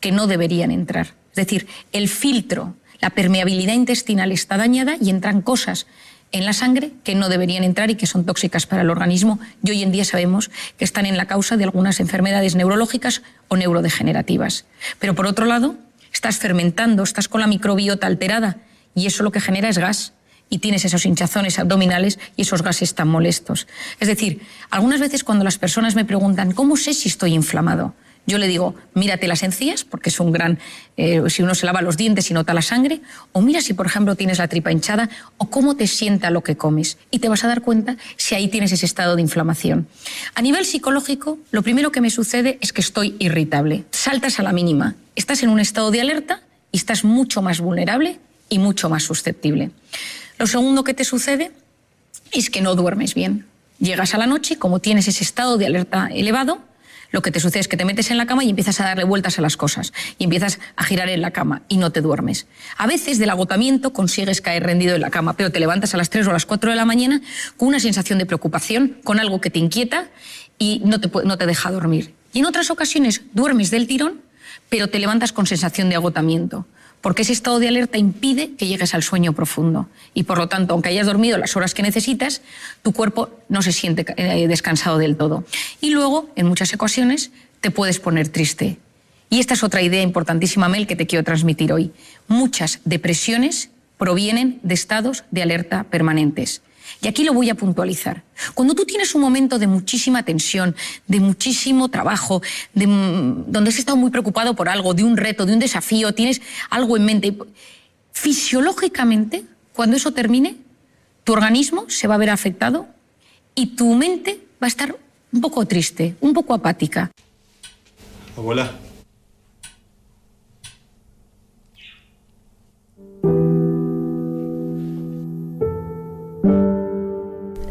I: que no deberían entrar. Es decir, el filtro, la permeabilidad intestinal está dañada y entran cosas en la sangre que no deberían entrar y que son tóxicas para el organismo y hoy en día sabemos que están en la causa de algunas enfermedades neurológicas o neurodegenerativas. Pero por otro lado, estás fermentando, estás con la microbiota alterada y eso lo que genera es gas y tienes esos hinchazones abdominales y esos gases tan molestos. Es decir, algunas veces cuando las personas me preguntan, ¿cómo sé si estoy inflamado? Yo le digo, mírate las encías, porque es un gran. Eh, si uno se lava los dientes y nota la sangre, o mira si, por ejemplo, tienes la tripa hinchada, o cómo te sienta lo que comes. Y te vas a dar cuenta si ahí tienes ese estado de inflamación. A nivel psicológico, lo primero que me sucede es que estoy irritable. Saltas a la mínima. Estás en un estado de alerta y estás mucho más vulnerable y mucho más susceptible. Lo segundo que te sucede es que no duermes bien. Llegas a la noche, como tienes ese estado de alerta elevado, lo que te sucede es que te metes en la cama y empiezas a darle vueltas a las cosas y empiezas a girar en la cama y no te duermes. A veces del agotamiento consigues caer rendido en la cama, pero te levantas a las 3 o a las 4 de la mañana con una sensación de preocupación, con algo que te inquieta y no te, no te deja dormir. Y en otras ocasiones duermes del tirón, pero te levantas con sensación de agotamiento porque ese estado de alerta impide que llegues al sueño profundo. Y por lo tanto, aunque hayas dormido las horas que necesitas, tu cuerpo no se siente eh, descansado del todo. Y luego, en muchas ocasiones, te puedes poner triste. Y esta es otra idea importantísima, Mel, que te quiero transmitir hoy. Muchas depresiones provienen de estados de alerta permanentes. Y aquí lo voy a puntualizar. Cuando tú tienes un momento de muchísima tensión, de muchísimo trabajo, de, mm, donde has estado muy preocupado por algo, de un reto, de un desafío, tienes algo en mente, fisiológicamente, cuando eso termine, tu organismo se va a ver afectado y tu mente va a estar un poco triste, un poco apática.
J: Abuela,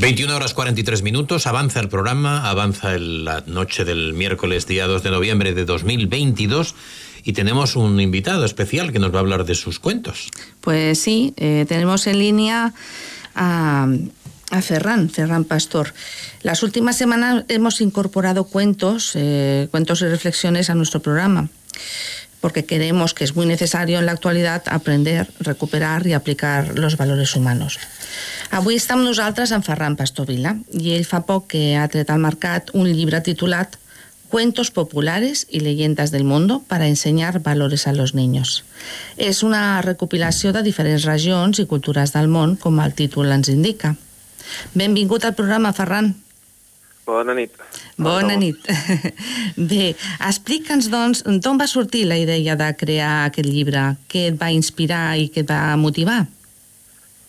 B: 21 horas 43 minutos, avanza el programa, avanza la noche del miércoles día 2 de noviembre de 2022 y tenemos un invitado especial que nos va a hablar de sus cuentos.
C: Pues sí, eh, tenemos en línea a, a Ferran, Ferran Pastor. Las últimas semanas hemos incorporado cuentos, eh, cuentos y reflexiones a nuestro programa, porque creemos que es muy necesario en la actualidad aprender, recuperar i aplicar los valores humanos. Avui està amb nosaltres en Ferran Pastor Vila i ell fa poc que ha tret al mercat un llibre titulat Cuentos populares y leyendas del mundo para enseñar valores a los niños. És una recopilació de diferents regions i cultures del món, com el títol ens indica. Benvingut al programa, Ferran.
K: Bona nit.
C: Bona nit. Bé, explica'ns, doncs, d'on va sortir la idea de crear aquest llibre? Què et va inspirar i què et va motivar?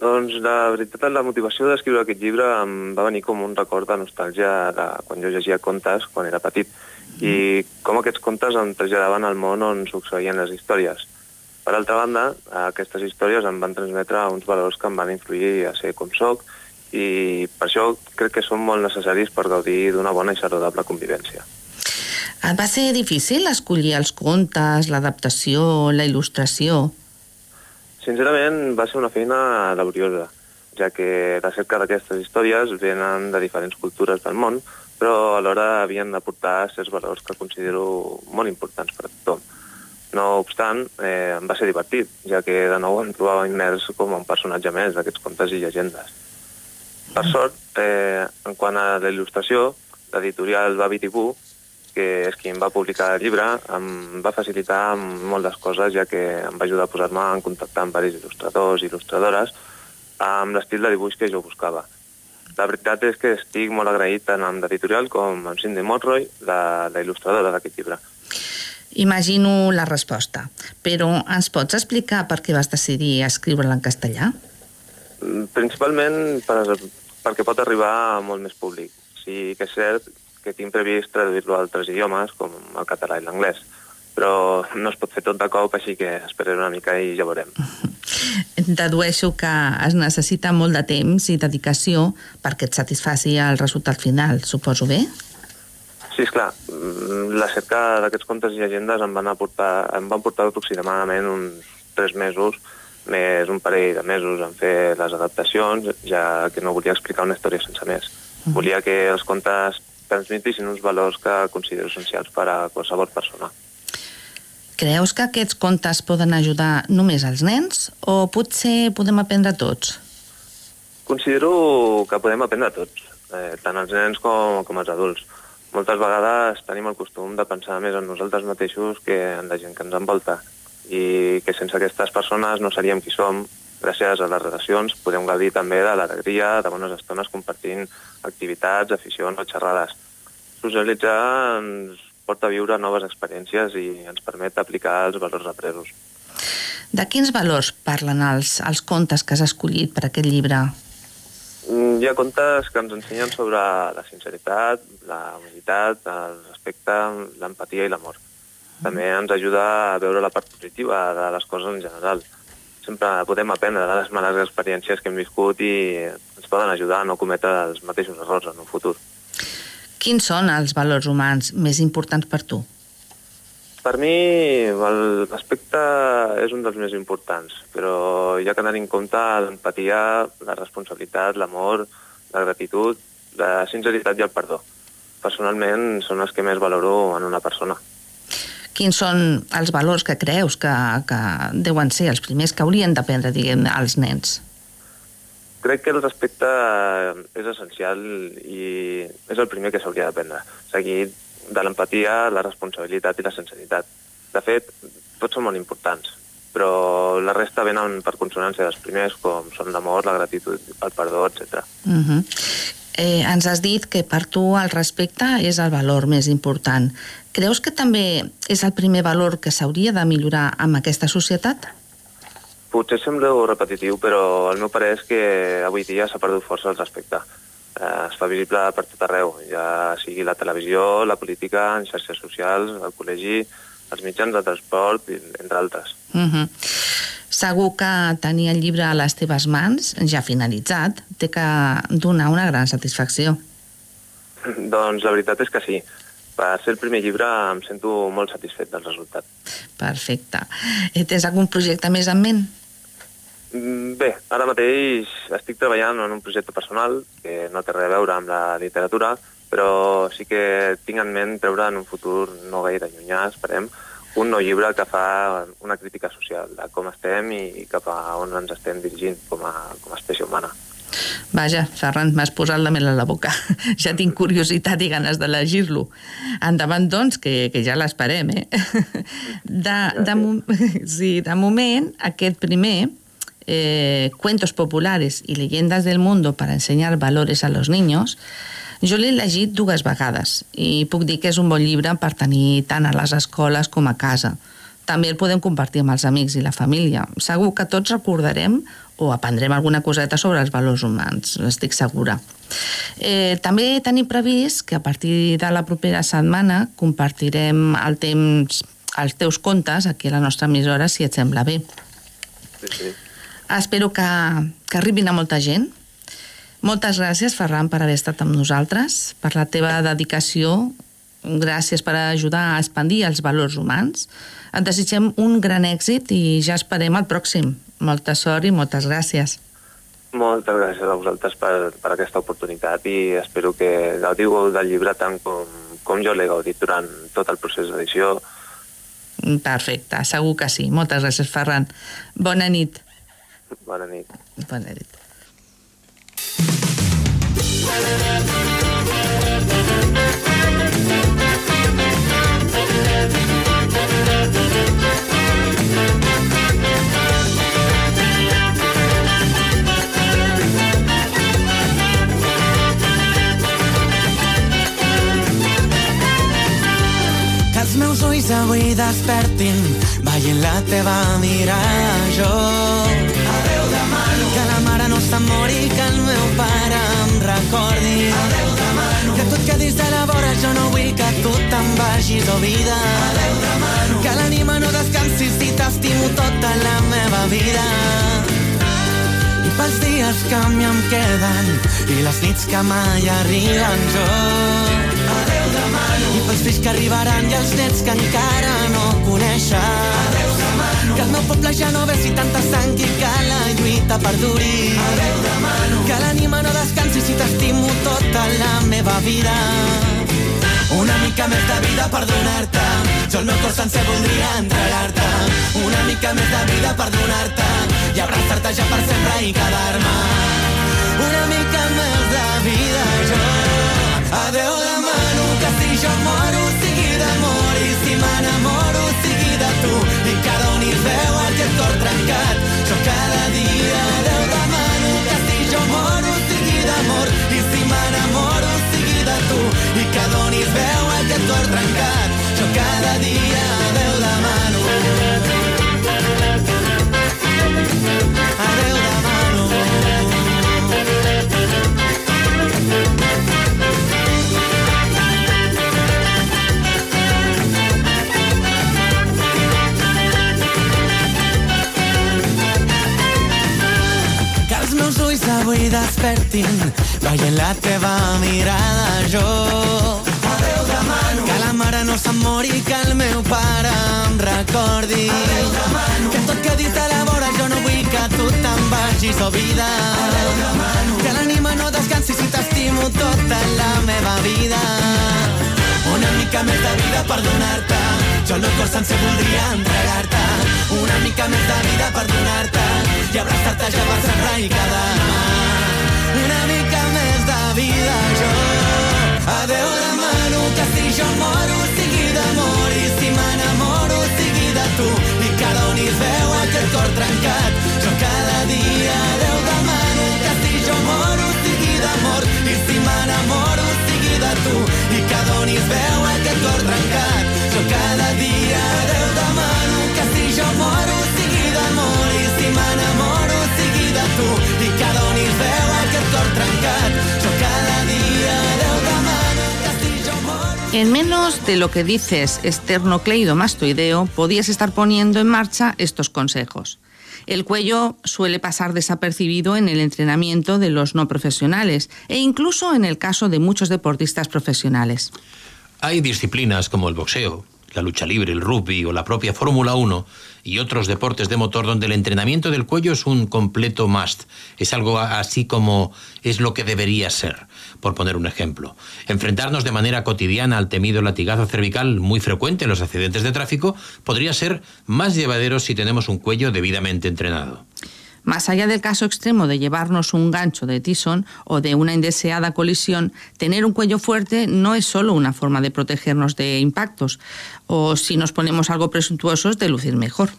K: Doncs la veritat, la motivació d'escriure aquest llibre em va venir com un record de nostàlgia de quan jo llegia contes quan era petit i com aquests contes em traslladaven al món on succeïen les històries. Per altra banda, aquestes històries em van transmetre uns valors que em van influir a ser com sóc i per això crec que són molt necessaris per gaudir d'una bona i saludable convivència.
C: Et va ser difícil escollir els contes, l'adaptació, la il·lustració?
K: Sincerament, va ser una feina laboriosa, ja que la cerca d'aquestes històries venen de diferents cultures del món, però alhora havien d'aportar certs valors que considero molt importants per a tothom. No obstant, eh, em va ser divertit, ja que de nou em trobava immers com un personatge més d'aquests contes i llegendes. Per sort, eh, en quant a la il·lustració, l'editorial Babi Tibú, que és qui em va publicar el llibre, em va facilitar moltes coses, ja que em va ajudar a posar-me en contacte amb diversos il·lustradors i il·lustradores amb l'estil de dibuix que jo buscava. La veritat és que estic molt agraït tant amb l'editorial com amb Cindy Monroy, la, la il·lustradora d'aquest llibre.
C: Imagino la resposta, però ens pots explicar per què vas decidir escriure-la en castellà?
K: Mm, Principalment per, perquè pot arribar a molt més públic. Sí que és cert que tinc previst traduir-lo a altres idiomes, com el català i l'anglès, però no es pot fer tot de cop, així que esperaré una mica i ja veurem.
C: Dedueixo que es necessita molt de temps i dedicació perquè et satisfaci el resultat final, suposo bé?
K: Sí, és clar, mm, la cerca d'aquests contes i llegendes em van, aportar, em van portar aproximadament uns tres mesos, més un parell de mesos en fer les adaptacions, ja que no volia explicar una història sense més. Volia que els contes transmetissin uns valors que considero essencials per a qualsevol persona.
C: Creus que aquests contes poden ajudar només als nens o potser podem aprendre tots?
K: Considero que podem aprendre tots, eh, tant els nens com, com els adults. Moltes vegades tenim el costum de pensar més en nosaltres mateixos que en la gent que ens envolta i que sense aquestes persones no seríem qui som. Gràcies a les relacions podem gaudir també de l'alegria, de bones estones compartint activitats, aficions o xerrades. Socialitzar ens porta a viure noves experiències i ens permet aplicar els valors apresos.
C: De quins valors parlen els, els contes que has escollit per aquest llibre?
K: Mm, Hi ha contes que ens ensenyen sobre la sinceritat, la humilitat, el respecte, l'empatia i l'amor. També ens ajuda a veure la part positiva de les coses en general. Sempre podem aprendre de les males experiències que hem viscut i ens poden ajudar a no cometre els mateixos errors en un futur.
C: Quins són els valors humans més importants per tu?
K: Per mi l'aspecte és un dels més importants, però hi ha que tenir en compte l'empatia, la responsabilitat, l'amor, la gratitud, la sinceritat i el perdó. Personalment són els que més valoro en una persona.
C: Quins són els valors que creus que, que deuen ser els primers que haurien d'aprendre, diguem, als nens?
K: Crec que el respecte és essencial i és el primer que s'hauria d'aprendre. Seguit de l'empatia, la responsabilitat i la sinceritat. De fet, tots són molt importants, però la resta venen per consonància dels primers, com són l'amor, la gratitud, el perdó, etc.
C: Uh -huh. Eh, ens has dit que per tu el respecte és el valor més important. Creus que també és el primer valor que s'hauria de millorar amb aquesta societat?
K: Potser sembla repetitiu, però el meu parer és que avui dia s'ha perdut força el respecte. eh, es fa visible per tot arreu, ja sigui la televisió, la política, en xarxes socials, el col·legi, els mitjans de transport, entre altres.
C: Uh -huh. Segur que tenir el llibre a les teves mans, ja finalitzat, té que donar una gran satisfacció.
K: doncs la veritat és que sí. Per ser el primer llibre em sento molt satisfet del resultat.
C: Perfecte. Eh, Tens algun projecte més en ment?
K: Mm, Bé, ara mateix estic treballant en un projecte personal que no té res a veure amb la literatura, però sí que tinc en ment treure en un futur no gaire llunyà, esperem, un nou llibre que fa una crítica social de com estem i cap a on ens estem dirigint com a, com a espècie humana.
C: Vaja, Ferran, m'has posat la mel a la boca. Ja tinc curiositat i ganes de llegir-lo. Endavant, doncs, que, que ja l'esperem, eh? De, de, sí, de moment, aquest primer, eh, Cuentos populares y leyendas del mundo para enseñar valores a los niños, jo l'he llegit dues vegades i puc dir que és un bon llibre per tenir tant a les escoles com a casa. També el podem compartir amb els amics i la família. Segur que tots recordarem o aprendrem alguna coseta sobre els valors humans, estic segura. Eh, també tenim previst que a partir de la propera setmana compartirem el temps, els teus contes aquí a la nostra emissora, si et sembla bé.
K: Sí, sí.
C: Espero que, que arribin a molta gent. Moltes gràcies, Ferran, per haver estat amb nosaltres, per la teva dedicació, gràcies per ajudar a expandir els valors humans. Et desitgem un gran èxit i ja esperem el pròxim. Molta sort i moltes gràcies.
K: Moltes gràcies a vosaltres per, per aquesta oportunitat i espero que gaudiu del llibre tant com, com jo l'he gaudit durant tot el procés d'edició.
C: Perfecte, segur que sí. Moltes gràcies, Ferran. Bona nit.
K: Bona nit.
C: Bona nit.
L: Avui despertin veient la teva mirada jo. Adéu demano que la mare no se'n mori, que recordi. Adéu demano que tu et quedis de la vora, jo no vull que tu te'n vagis, oh vida. Adéu demano que l'ànima no descansi si t'estimo tota la meva vida. I pels dies que a mi em queden i les nits que mai arriben jo. Adéu demano. I pels fills que arribaran i els nets que encara no coneixen. Adéu demano. Que el meu poble ja no vegi tanta sang i que la lluita perduri. Adéu meva vida. Una mica més de vida per donar-te. Jo el meu cor sencer voldria entregar-te. Una mica més de vida per donar-te I abraçar-te ja per sempre i quedar-me. Una mica més de vida jo. Adéu demano que si jo moro sigui d'amor. I si m'enamoro sigui de tu. I un hi veu aquest cor trencat tu i que donis veu a aquest cor trencat. Jo cada dia despertin veient la teva mirada jo. Adéu demano. Que la mare no se'n mori que el meu pare em recordi. Adéu demano. Que tot quedi a la vora jo no vull que tu te'n vagis oh vida. Adéu demano. Que l'ànima no descansi si t'estimo tota la meva vida una mica més de vida per donar-te. Jo el cor sencer voldria entregar-te. Una mica més de vida per donar-te. I abraçar-te ja per sempre i cada mà. Una mica més de vida jo. Adéu demano que si jo moro sigui d'amor. I si m'enamoro sigui de tu. I cada un hi veu aquest cor trencat
C: En menos de lo que dices esternocleidomastoideo, podías estar poniendo en marcha estos consejos. El cuello suele pasar desapercibido en el entrenamiento de los no profesionales e incluso en el caso de muchos deportistas profesionales.
B: Hay disciplinas como el boxeo, la lucha libre, el rugby o la propia Fórmula 1 y otros deportes de motor donde el entrenamiento del cuello es un completo must. Es algo así como es lo que debería ser, por poner un ejemplo. Enfrentarnos de manera cotidiana al temido latigazo cervical muy frecuente en los accidentes de tráfico podría ser más llevadero si tenemos un cuello debidamente entrenado.
C: Más allá del caso extremo de llevarnos un gancho de tisón o de una indeseada colisión, tener un cuello fuerte no es solo una forma de protegernos de impactos, o si nos ponemos algo presuntuosos, de lucir mejor.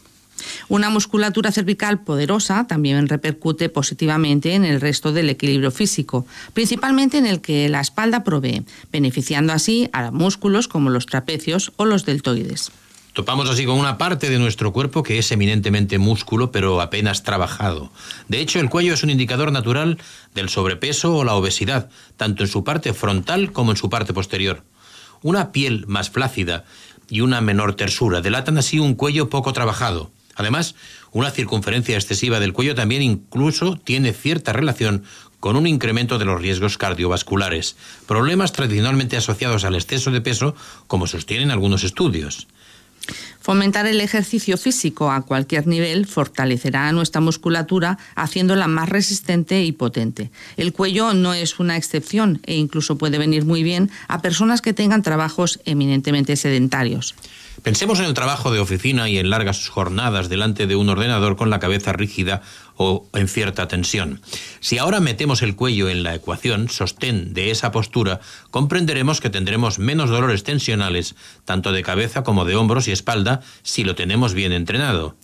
C: Una musculatura cervical poderosa también repercute positivamente en el resto del equilibrio físico, principalmente en el que la espalda provee, beneficiando así a músculos como los trapecios o los deltoides.
B: Topamos así con una parte de nuestro cuerpo que es eminentemente músculo, pero apenas trabajado. De hecho, el cuello es un indicador natural del sobrepeso o la obesidad, tanto en su parte frontal como en su parte posterior. Una piel más flácida y una menor tersura delatan así un cuello poco trabajado. Además, una circunferencia excesiva del cuello también incluso tiene cierta relación con un incremento de los riesgos cardiovasculares, problemas tradicionalmente asociados al exceso de peso, como sostienen algunos estudios.
C: Fomentar el ejercicio físico a cualquier nivel fortalecerá nuestra musculatura haciéndola más resistente y potente. El cuello no es una excepción e incluso puede venir muy bien a personas que tengan trabajos eminentemente sedentarios.
B: Pensemos en el trabajo de oficina y en largas jornadas delante de un ordenador con la cabeza rígida o en cierta tensión. Si ahora metemos el cuello en la ecuación sostén de esa postura, comprenderemos que tendremos menos dolores tensionales, tanto de cabeza como de hombros y espalda, si lo tenemos bien entrenado.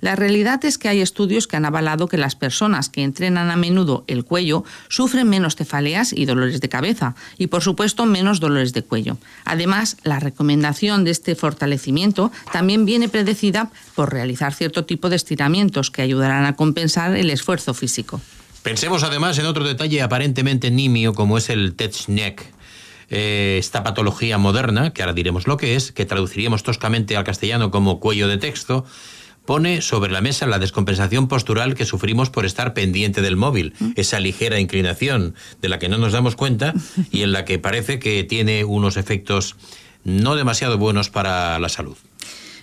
C: La realidad es que hay estudios que han avalado que las personas que entrenan a menudo el cuello sufren menos cefaleas y dolores de cabeza y por supuesto menos dolores de cuello. Además, la recomendación de este fortalecimiento también viene predecida por realizar cierto tipo de estiramientos que ayudarán a compensar el esfuerzo físico.
B: Pensemos además en otro detalle aparentemente nimio como es el Tetschneck, eh, esta patología moderna, que ahora diremos lo que es, que traduciríamos toscamente al castellano como cuello de texto, pone sobre la mesa la descompensación postural que sufrimos por estar pendiente del móvil, mm. esa ligera inclinación de la que no nos damos cuenta y en la que parece que tiene unos efectos no demasiado buenos para la salud.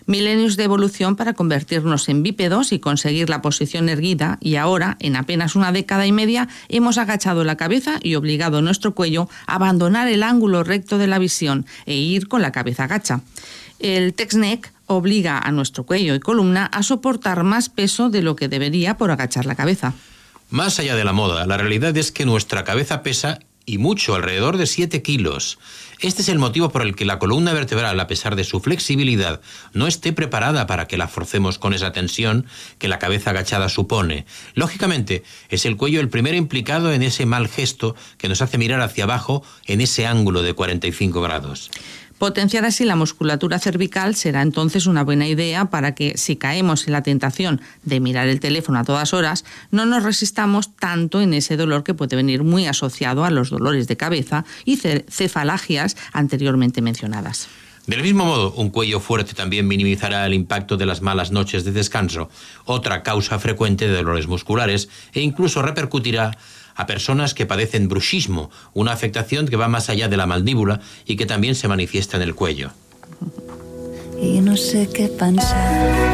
C: Milenios de evolución para convertirnos en bípedos y conseguir la posición erguida y ahora, en apenas una década y media, hemos agachado la cabeza y obligado nuestro cuello a abandonar el ángulo recto de la visión e ir con la cabeza agacha. El Tex-Neck obliga a nuestro cuello y columna a soportar más peso de lo que debería por agachar la cabeza.
B: Más allá de la moda, la realidad es que nuestra cabeza pesa y mucho, alrededor de 7 kilos. Este es el motivo por el que la columna vertebral, a pesar de su flexibilidad, no esté preparada para que la forcemos con esa tensión que la cabeza agachada supone. Lógicamente, es el cuello el primero implicado en ese mal gesto que nos hace mirar hacia abajo en ese ángulo de 45 grados.
C: Potenciar así la musculatura cervical será entonces una buena idea para que, si caemos en la tentación de mirar el teléfono a todas horas, no nos resistamos tanto en ese dolor que puede venir muy asociado a los dolores de cabeza y cefalagias anteriormente mencionadas.
B: Del mismo modo, un cuello fuerte también minimizará el impacto de las malas noches de descanso, otra causa frecuente de dolores musculares, e incluso repercutirá a personas que padecen bruxismo, una afectación que va más allá de la mandíbula y que también se manifiesta en el cuello.
M: Y no sé qué pensar.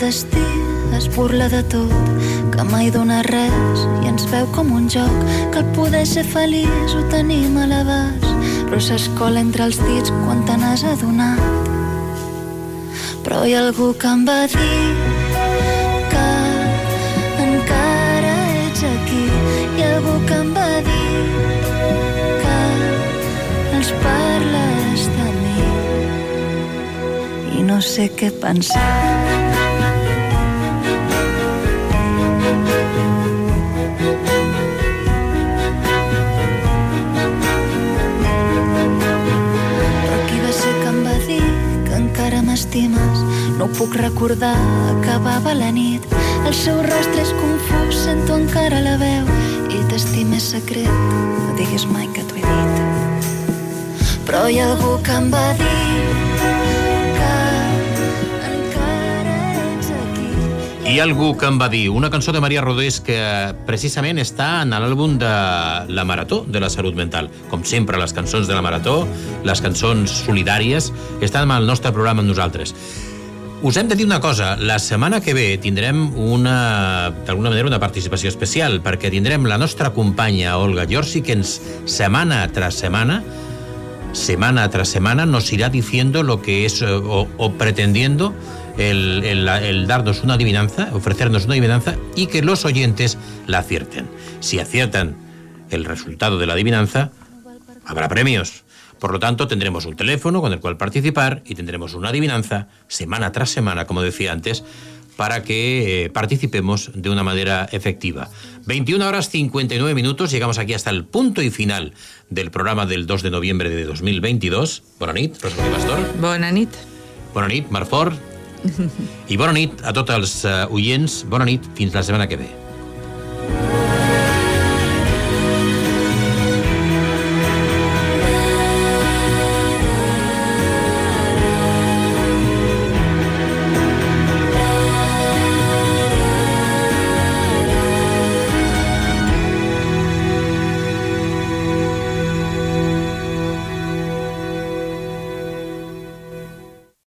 M: Destí es burla de tot, que mai dona res i ens veu com un joc, que el poder ser feliç ho tenim a l'abast però s'escola entre els dits quan te n'has adonat. Però hi ha algú que em va dir que encara ets aquí. Hi ha algú que em va dir que els parles de mi i no sé què pensar. Puc recordar, acabava la nit. El seu rostre és confús, sento encara la veu i t'estime secret, no diguis mai que t'ho he dit. Però hi ha algú que em va dir
B: Hi ha algú que em va dir una cançó de Maria Rodés que precisament està en l'àlbum de la Marató de la Salut Mental. Com sempre, les cançons de la Marató, les cançons solidàries, estan en el nostre programa amb nosaltres. Us hem de dir una cosa, la setmana que ve tindrem una, d'alguna manera una participació especial, perquè tindrem la nostra companya Olga Giorgi, que ens, setmana tras setmana, semana tras semana, nos irá diciendo lo que es, eh, o, o pretendiendo el, el, el, darnos una adivinanza, ofrecernos una adivinanza y que los oyentes la acierten. Si aciertan el resultado de la adivinanza, habrá premios. Por lo tanto, tendremos un teléfono con el cual participar y tendremos una adivinanza semana tras semana, como decía antes, para que eh, participemos de una manera efectiva. 21 horas 59 minutos, llegamos aquí hasta el punto y final del programa del 2 de noviembre de 2022. Bona nit, Rosa Pastor.
C: Bona nit.
B: Bona nit, Marc Fort. I bona nit a tots els uh, oients. Bona nit, fins la setmana que ve.